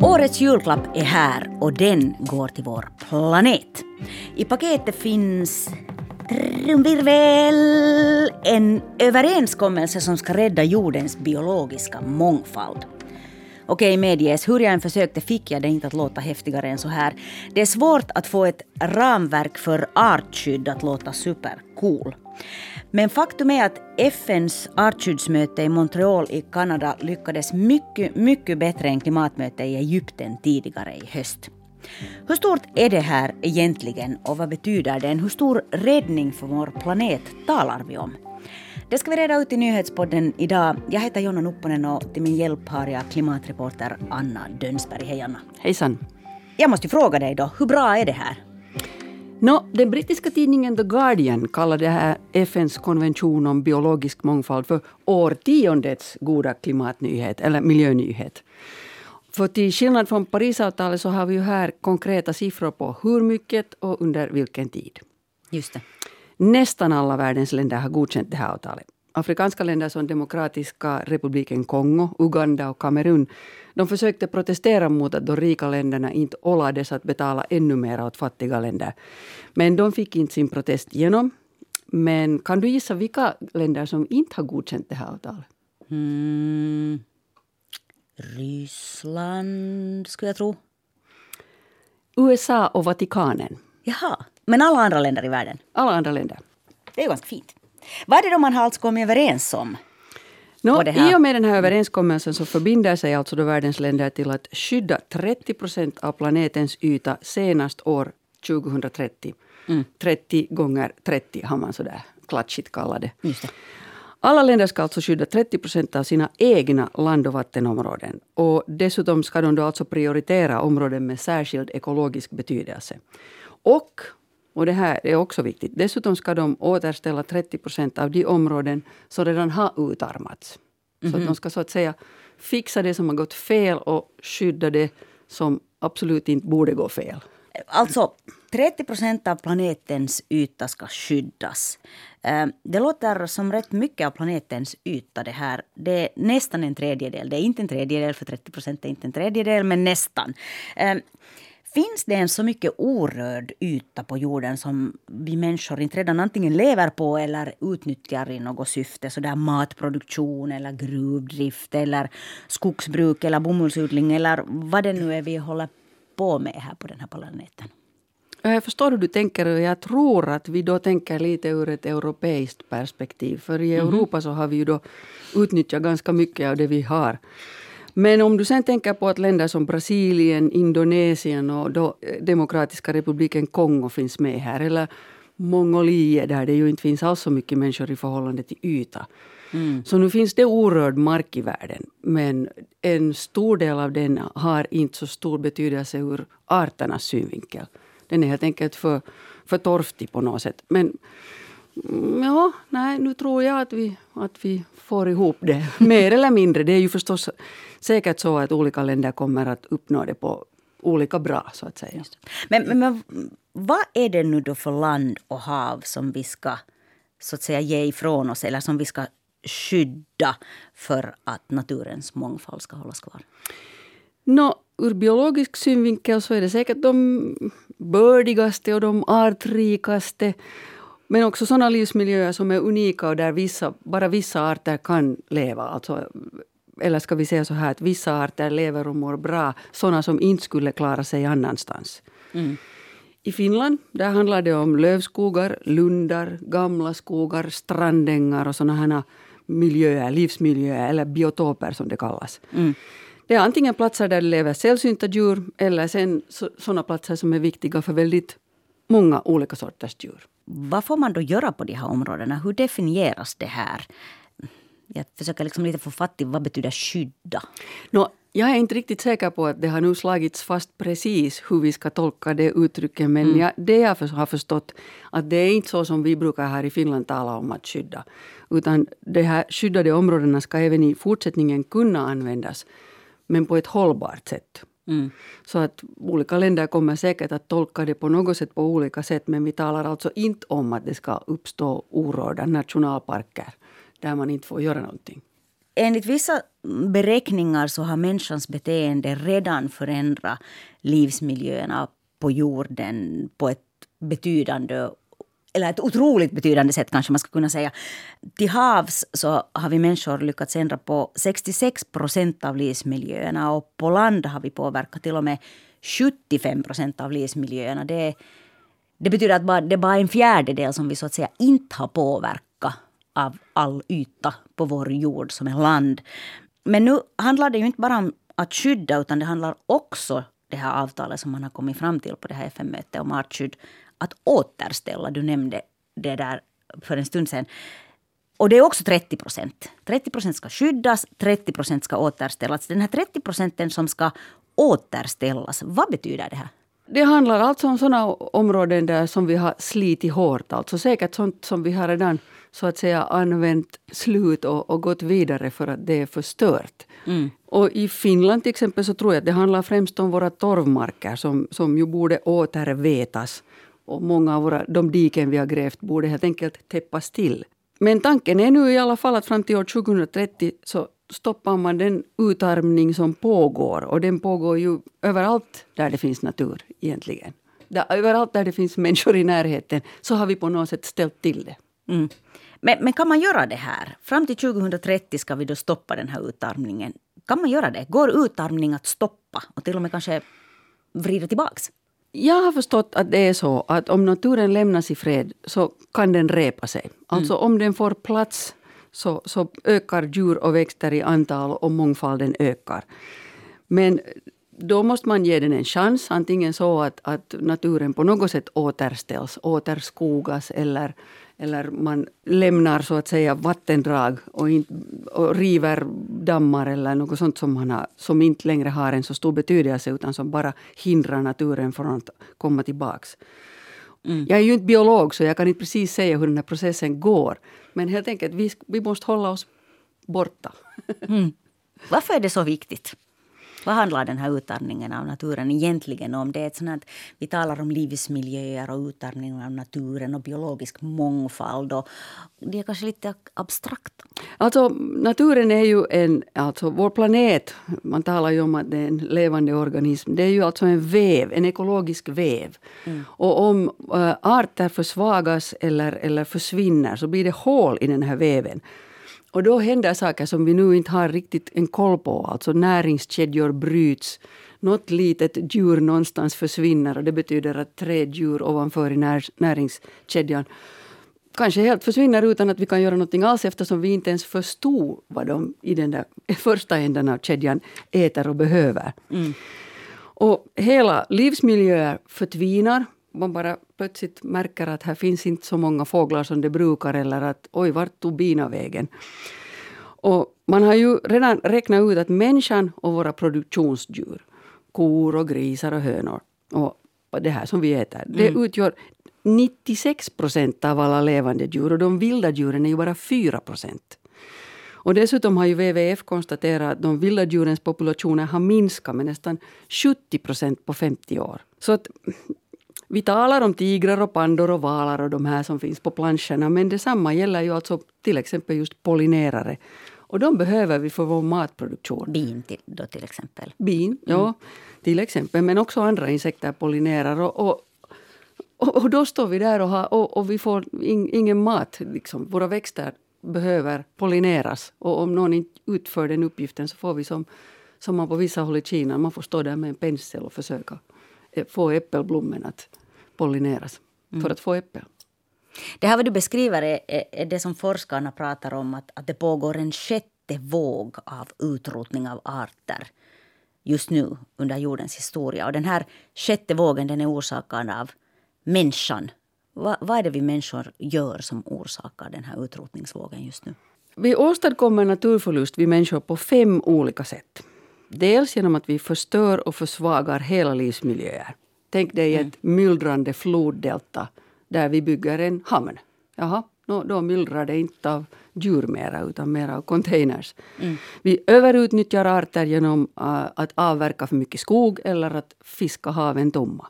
Årets julklapp är här och den går till vår planet. I paketet finns trumvirvel, en överenskommelse som ska rädda jordens biologiska mångfald. Okej, medges, hur jag än försökte fick jag det inte att låta häftigare än så här. Det är svårt att få ett ramverk för artskydd att låta supercool. Men faktum är att FNs artskyddsmöte i Montreal i Kanada lyckades mycket, mycket bättre än klimatmötet i Egypten tidigare i höst. Hur stort är det här egentligen och vad betyder det? Hur stor räddning för vår planet talar vi om? Det ska vi reda ut i nyhetspodden idag. Jag heter Jonna Nupponen och till min hjälp har jag klimatreporter Anna Dönsberg. Hej Anna. Hejsan. Jag måste fråga dig då, hur bra är det här? No, den brittiska tidningen The Guardian kallar det här FNs konvention om biologisk mångfald för årtiondets goda klimatnyhet, eller miljönyhet. För till skillnad från Parisavtalet så har vi ju här konkreta siffror på hur mycket och under vilken tid. Just det. Nästan alla världens länder har godkänt det här avtalet. Afrikanska länder som Demokratiska republiken Kongo, Uganda och Kamerun de försökte protestera mot att de rika länderna inte ålades att betala ännu mer åt fattiga länder. Men de fick inte sin protest igenom. Men kan du gissa vilka länder som inte har godkänt det här avtalet? Mm. Ryssland, skulle jag tro. USA och Vatikanen. Jaha, men alla andra länder i världen? Alla andra länder. Det är ganska fint. Vad är det då man har alltså kommit överens om? No, I och med den här överenskommelsen så förbinder sig alltså då världens länder till att skydda 30 procent av planetens yta senast år 2030. Mm. 30 gånger 30 har man sådär klatschigt kallat det. det. Alla länder ska alltså skydda 30 procent av sina egna land och vattenområden. Och dessutom ska de då alltså prioritera områden med särskild ekologisk betydelse. Och, och det här är också viktigt, dessutom ska de återställa 30 procent av de områden som redan har utarmats. Mm -hmm. Så mhm. de ska så att säga fixa det som har gått fel och skydda det som absolut inte borde gå fel. Alltså, 30 procent av planetens yta ska skyddas. Eh, det låter som rätt mycket av planetens yta det här. Det är nästan en tredjedel. Det är inte en tredjedel, för 30 procent är inte en tredjedel, men nästan. Finns det en så mycket orörd yta på jorden som vi människor inte redan antingen lever på eller utnyttjar i något syfte? Sådär matproduktion eller gruvdrift eller skogsbruk eller bomullsodling eller vad det nu är vi håller på med här på den här planeten. Jag förstår hur du tänker och jag tror att vi då tänker lite ur ett europeiskt perspektiv. För i -hmm. Europa så har vi ju då utnyttjat ganska mycket av det vi har. Men om du sen tänker på att länder som Brasilien, Indonesien och då eh, Demokratiska republiken Kongo finns med här. Eller Mongoliet där det ju inte finns alls så mycket människor i förhållande till yta. Mm. Så nu finns det orörd mark i världen. Men en stor del av den har inte så stor betydelse ur arternas synvinkel. Den är helt enkelt för, för torftig på något sätt. Men ja, nej, nu tror jag att vi, att vi får ihop det. Mer eller mindre. Det är ju förstås säkert så att olika länder kommer att uppnå det på olika bra, så att säga. Men, men, men vad är det nu då för land och hav som vi ska så att säga ge ifrån oss eller som vi ska skydda för att naturens mångfald ska hållas kvar? No, ur biologisk synvinkel så är det säkert de bördigaste och de artrikaste. Men också sådana livsmiljöer som är unika och där vissa, bara vissa arter kan leva. Alltså, eller ska vi säga så här att vissa arter lever och mår bra. Sådana som inte skulle klara sig annanstans. Mm. I Finland där handlar det om lövskogar, lundar, gamla skogar, strandängar och sådana här miljöer, livsmiljöer eller biotoper som det kallas. Mm. Det är antingen platser där det lever sällsynta djur eller sen sådana platser som är viktiga för väldigt många olika sorters djur. Vad får man då göra på de här områdena? Hur definieras det här? Jag försöker liksom lite få fatt i vad betyder skydda? No, jag är inte riktigt säker på att det har nu slagits fast precis hur vi ska tolka det uttrycket. Men mm. jag, det jag har förstått att det är inte så som vi brukar här i Finland tala om att skydda. Utan de här skyddade områdena ska även i fortsättningen kunna användas men på ett hållbart sätt. Mm. Så att olika länder kommer säkert att tolka det på något sätt på olika sätt men vi talar alltså inte om att det ska uppstå orörda nationalparker där man inte får göra någonting. enligt vissa beräkningar så har människans beteende redan förändrat livsmiljöerna på jorden på ett betydande eller ett otroligt betydande sätt kanske man ska kunna säga. Till havs så har vi människor lyckats ändra på 66 procent av livsmiljöerna och på land har vi påverkat till och med 75 procent av livsmiljöerna. Det, det betyder att bara, det är bara en fjärdedel som vi så att säga inte har påverkat av all yta på vår jord som är land. Men nu handlar det ju inte bara om att skydda utan det handlar också det här avtalet som man har kommit fram till på det här FN-mötet om artskydd återställa. Du nämnde det där för en stund sedan. Och det är också 30 procent. 30 procent ska skyddas, 30 procent ska återställas. Den här 30 procenten som ska återställas, vad betyder det här? Det handlar alltså om sådana områden där som vi har slitit hårt. Alltså säkert sånt som vi har redan så att säga använt slut och, och gått vidare för att det är förstört. Mm. Och I Finland till exempel så tror jag att det handlar främst om våra torvmarker som, som ju borde återvetas. Och många av våra, de diken vi har grävt borde helt enkelt täppas till. Men tanken är nu i alla fall att fram till år 2030 så stoppar man den utarmning som pågår. Och den pågår ju överallt där det finns natur egentligen. Där, överallt där det finns människor i närheten så har vi på något sätt ställt till det. Mm. Men, men, kan man göra det här? Fram till 2030 ska vi då stoppa den här utarmningen. Kan man göra det? Går utarmning att stoppa och till och med kanske vrida tillbaks? Jag har förstått att det är så att om naturen lämnas i fred så kan den repa sig. Alltså mm. om den får plats så, så ökar djur och växter i antal och mångfalden ökar. Men då måste man ge den en chans. Antingen så att, att naturen på något sätt återställs, återskogas eller, eller man lämnar så att säga vattendrag och, in, och river dammar eller något sånt som, man har, som inte längre har en så stor betydelse utan som bara hindrar naturen från att komma tillbaks. Mm. Jag är ju inte biolog så jag kan inte precis säga hur den här processen går. Men helt enkelt, vi, vi måste hålla oss borta. Mm. Varför är det så viktigt? Vad handlar den här utarmningen av naturen egentligen om? Det är ett sånt vi talar om livsmiljöer och utarmning av naturen och biologisk mångfald. Och det är kanske lite abstrakt. Alltså, naturen är ju en... Alltså, vår planet, man talar ju om att det är en levande organism. Det är ju alltså en väv, en ekologisk väv. Mm. Och om äh, arter försvagas eller, eller försvinner så blir det hål i den här väven. Och då händer saker som vi nu inte har riktigt en koll på. Alltså näringskedjor bryts. Något litet djur någonstans försvinner och det betyder att tre djur ovanför i när, näringskedjan kanske helt försvinner utan att vi kan göra någonting alls eftersom vi inte ens förstod vad de i den där första änden av kedjan äter och behöver. Mm. Och hela livsmiljöer förtvinar man bara plötsligt märker att här finns inte så många fåglar som det brukar eller att oj, vart tog bina vägen? Och man har ju redan räknat ut att människan och våra produktionsdjur, kor och grisar och hönor och det här som vi äter, det mm. utgör 96 procent av alla levande djur och de vilda djuren är ju bara 4 procent. Och dessutom har ju WWF konstaterat att de vilda djurens populationer har minskat med nästan 70 procent på 50 år. Så att vi talar om tigrar och pandor och valar och de här som finns på planscherna men detsamma gäller ju alltså till exempel just pollinerare. Och de behöver vi för vår matproduktion. Bin till, då till exempel? Bin, mm. ja. Till exempel. Men också andra insekter pollinerar. Och, och, och, då står vi där och, har, och, och vi får in, ingen mat. Liksom. Våra växter behöver pollineras. Och om någon inte utför den uppgiften så får vi som, som man på vissa håll i Kina, man får stå där med en pensel och försöka få äppelblommen att pollineras mm. för att få äppel. Det här vad du beskriver är, är det som forskarna pratar om att, att det pågår en sjätte våg av utrotning av arter just nu under jordens historia. Och den här sjätte vågen den är orsakad av människan. Va, vad är det vi människor gör som orsakar den här utrotningsvågen just nu? Vi åstadkommer naturförlust, vi människor, på fem olika sätt. Dels genom att vi förstör och försvagar hela livsmiljöer. Tänk dig ett mm. myllrande floddelta där vi bygger en hamn. Jaha, no, då myllrar det inte av djur mera utan mer av containers. Mm. Vi överutnyttjar arter genom uh, att avverka för mycket skog eller att fiska haven tomma.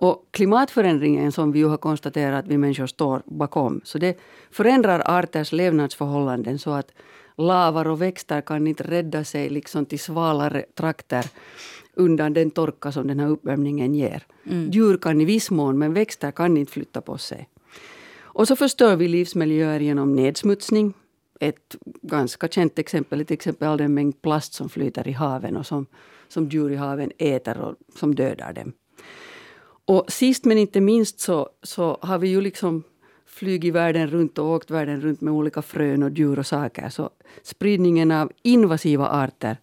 Och klimatförändringen som vi ju har konstaterat att vi människor står bakom, så det förändrar arters levnadsförhållanden så att lavar och växter kan inte rädda sig liksom till svalare trakter undan den torka som den här uppvärmningen ger. Mm. Djur kan i viss mån, men växter kan inte flytta på sig. Och så förstör vi livsmiljöer genom nedsmutsning. Ett ganska känt exempel är till exempel all den mängd plast som flyter i haven och som, som djur i haven äter och som dödar dem. Och sist men inte minst så, så har vi ju liksom flugit världen runt och åkt världen runt med olika frön och djur och saker. Så spridningen av invasiva arter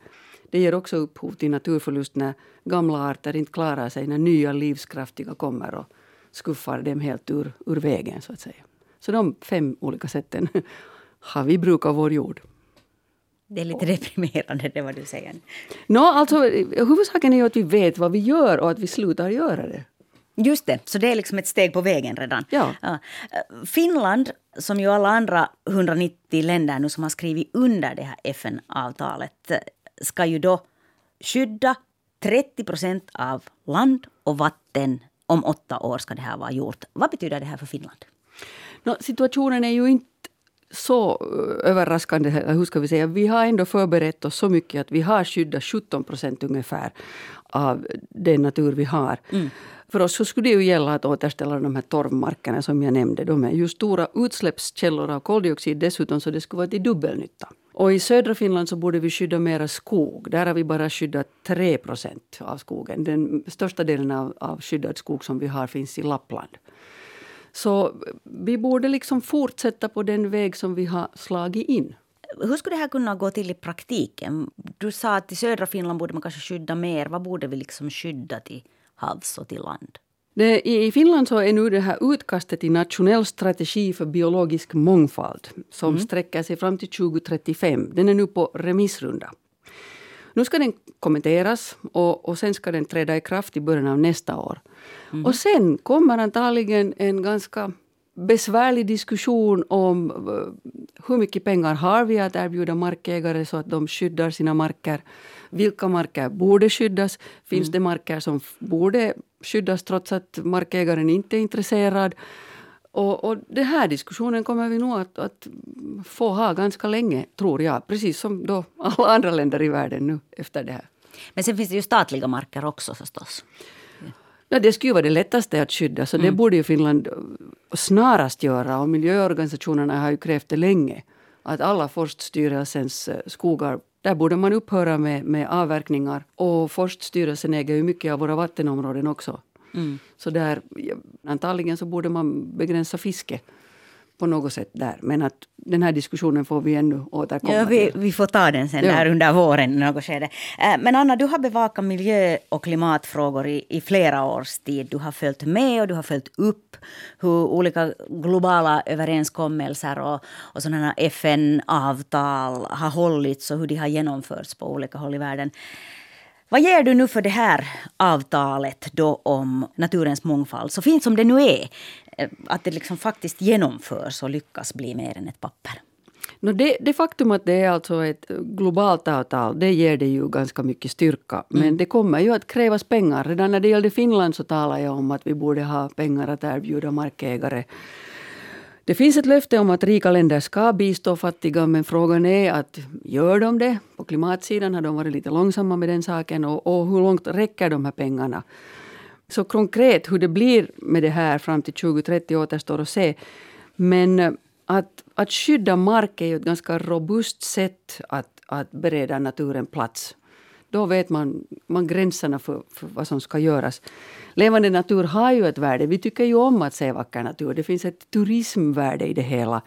det ger också upphov till naturförlust när gamla arter inte klarar sig när nya livskraftiga kommer och skuffar dem helt ur, ur vägen. så att säga. Så de fem olika sätten har vi bruk av vår jord. Det är lite deprimerande det vad du säger. No, alltså, huvudsaken är att vi vet vad vi gör och att vi slutar göra det. Just det, så det är liksom ett steg på vägen redan. Ja. ja. Finland, som ju alla andra 190 länder nu som har skrivit under det här FN-avtalet, ska ju då skydda 30 procent av land och vatten. Om åtta år ska det här vara gjort. Vad betyder det här för Finland? No, situationen är ju inte så eh, överraskande. Hur ska vi säga? Vi har ändå förberett oss så mycket att vi har skyddat 17 procent ungefär av den natur vi har. Mm. För oss så skulle det ju gälla att återställa de här torvmarkerna som jag nämnde. De är ju stora utsläppskällor av koldioxid dessutom så det skulle vara till dubbelnytta. Och i södra Finland så borde vi skydda mera skog. Där har vi bara skyddat 3 procent av skogen. Den största delen av, av skyddad skog som vi har finns i Lappland. Så vi borde liksom fortsätta på den väg som vi har slagit in. Hur skulle det här kunna gå till i praktiken? Du sa att i södra Finland borde man kanske skydda mer. Vad borde vi liksom skydda till havs och till land? Det, I Finland så är nu det här utkastet till nationell strategi för biologisk mångfald som mm. sträcker sig fram till 2035. Den är nu på remissrunda. Nu ska den kommenteras och, och sen ska den träda i kraft i början av nästa år. Mm. Och sen kommer antagligen en ganska besvärlig diskussion om eh, hur mycket pengar har vi att erbjuda markägare så att de skyddar sina marker. Vilka marker borde skyddas? Finns mm. det marker som borde skyddas trots att markägaren inte är intresserad? Och, och den här diskussionen kommer vi nog att, att, få ha ganska länge, tror jag. Precis som då alla andra länder i världen nu efter det här. Men sen finns det ju statliga marker också förstås. Ja, det skulle ju vara det lättaste att skydda, så mm. det borde ju Finland snarast göra. Och miljöorganisationerna har ju krävt det länge. Att alla Forststyrelsens eh, skogar där borde man upphöra med, med avverkningar. Och Forststyrelsen äger ju mycket av våra vattenområden också. Mm. Så där, antagligen så borde man begränsa fiske på något sätt där. Men att den här diskussionen får vi ännu återkomma ja, vi, till. Vi får ta den sen ja. där under våren i något skede. Eh, men Anna, du har bevakat miljö och klimatfrågor i, i flera års tid. Du har följt med och du har följt upp hur olika globala överenskommelser och, och sådana FN-avtal har hållits och hur de har genomförts på olika håll i världen. Vad ger du nu för det här avtalet då om naturens mångfald, så fint som det nu är? Eh, att det liksom faktiskt genomförs och lyckas bli mer än ett papper? No det, det faktum att det är alltså ett globalt avtal, det ger det ju ganska mycket styrka. Men mm. det kommer ju att krävas pengar. Redan när det gällde Finland så talade jag om att vi borde ha pengar att erbjuda markägare. Det finns ett löfte om att rika länder ska bistå fattiga, men frågan är att gör de det? På klimatsidan har de varit lite långsamma med den saken och, och hur långt räcker de här pengarna? Så konkret hur det blir med det här fram till 2030 återstår att se. Men eh, att, att skydda mark är ju ett ganska robust sätt att, att bereda naturen plats. Då vet man, man gränserna för, för vad som ska göras. Levande natur har ju ett värde. Vi tycker ju om att se vacker natur. Det finns ett turismvärde i det hela.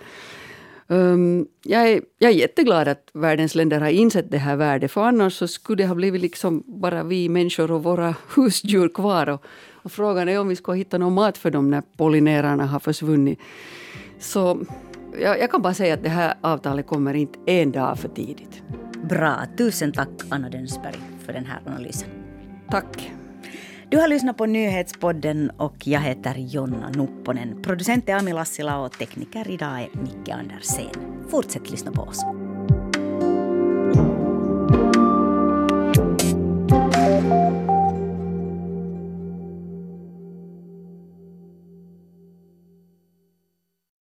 Um, jag, är, jag är jätteglad att världens länder har insett det här värdet. För annars så skulle det ha blivit liksom bara vi människor och våra husdjur kvar. Och, och frågan är om vi ska hitta någon mat för dem när pollinerarna har försvunnit. Så jag, jag kan bara säga att det här avtalet kommer inte en dag för tidigt. Bra. Tusen tack Anna Dönsberg för den här analysen. Tack. Du har lyssnat på Nyhetspodden och jag heter Jonna Nupponen. Producent är Ami Lassila och tekniker idag är Micke Andersén. Fortsätt lyssna på oss.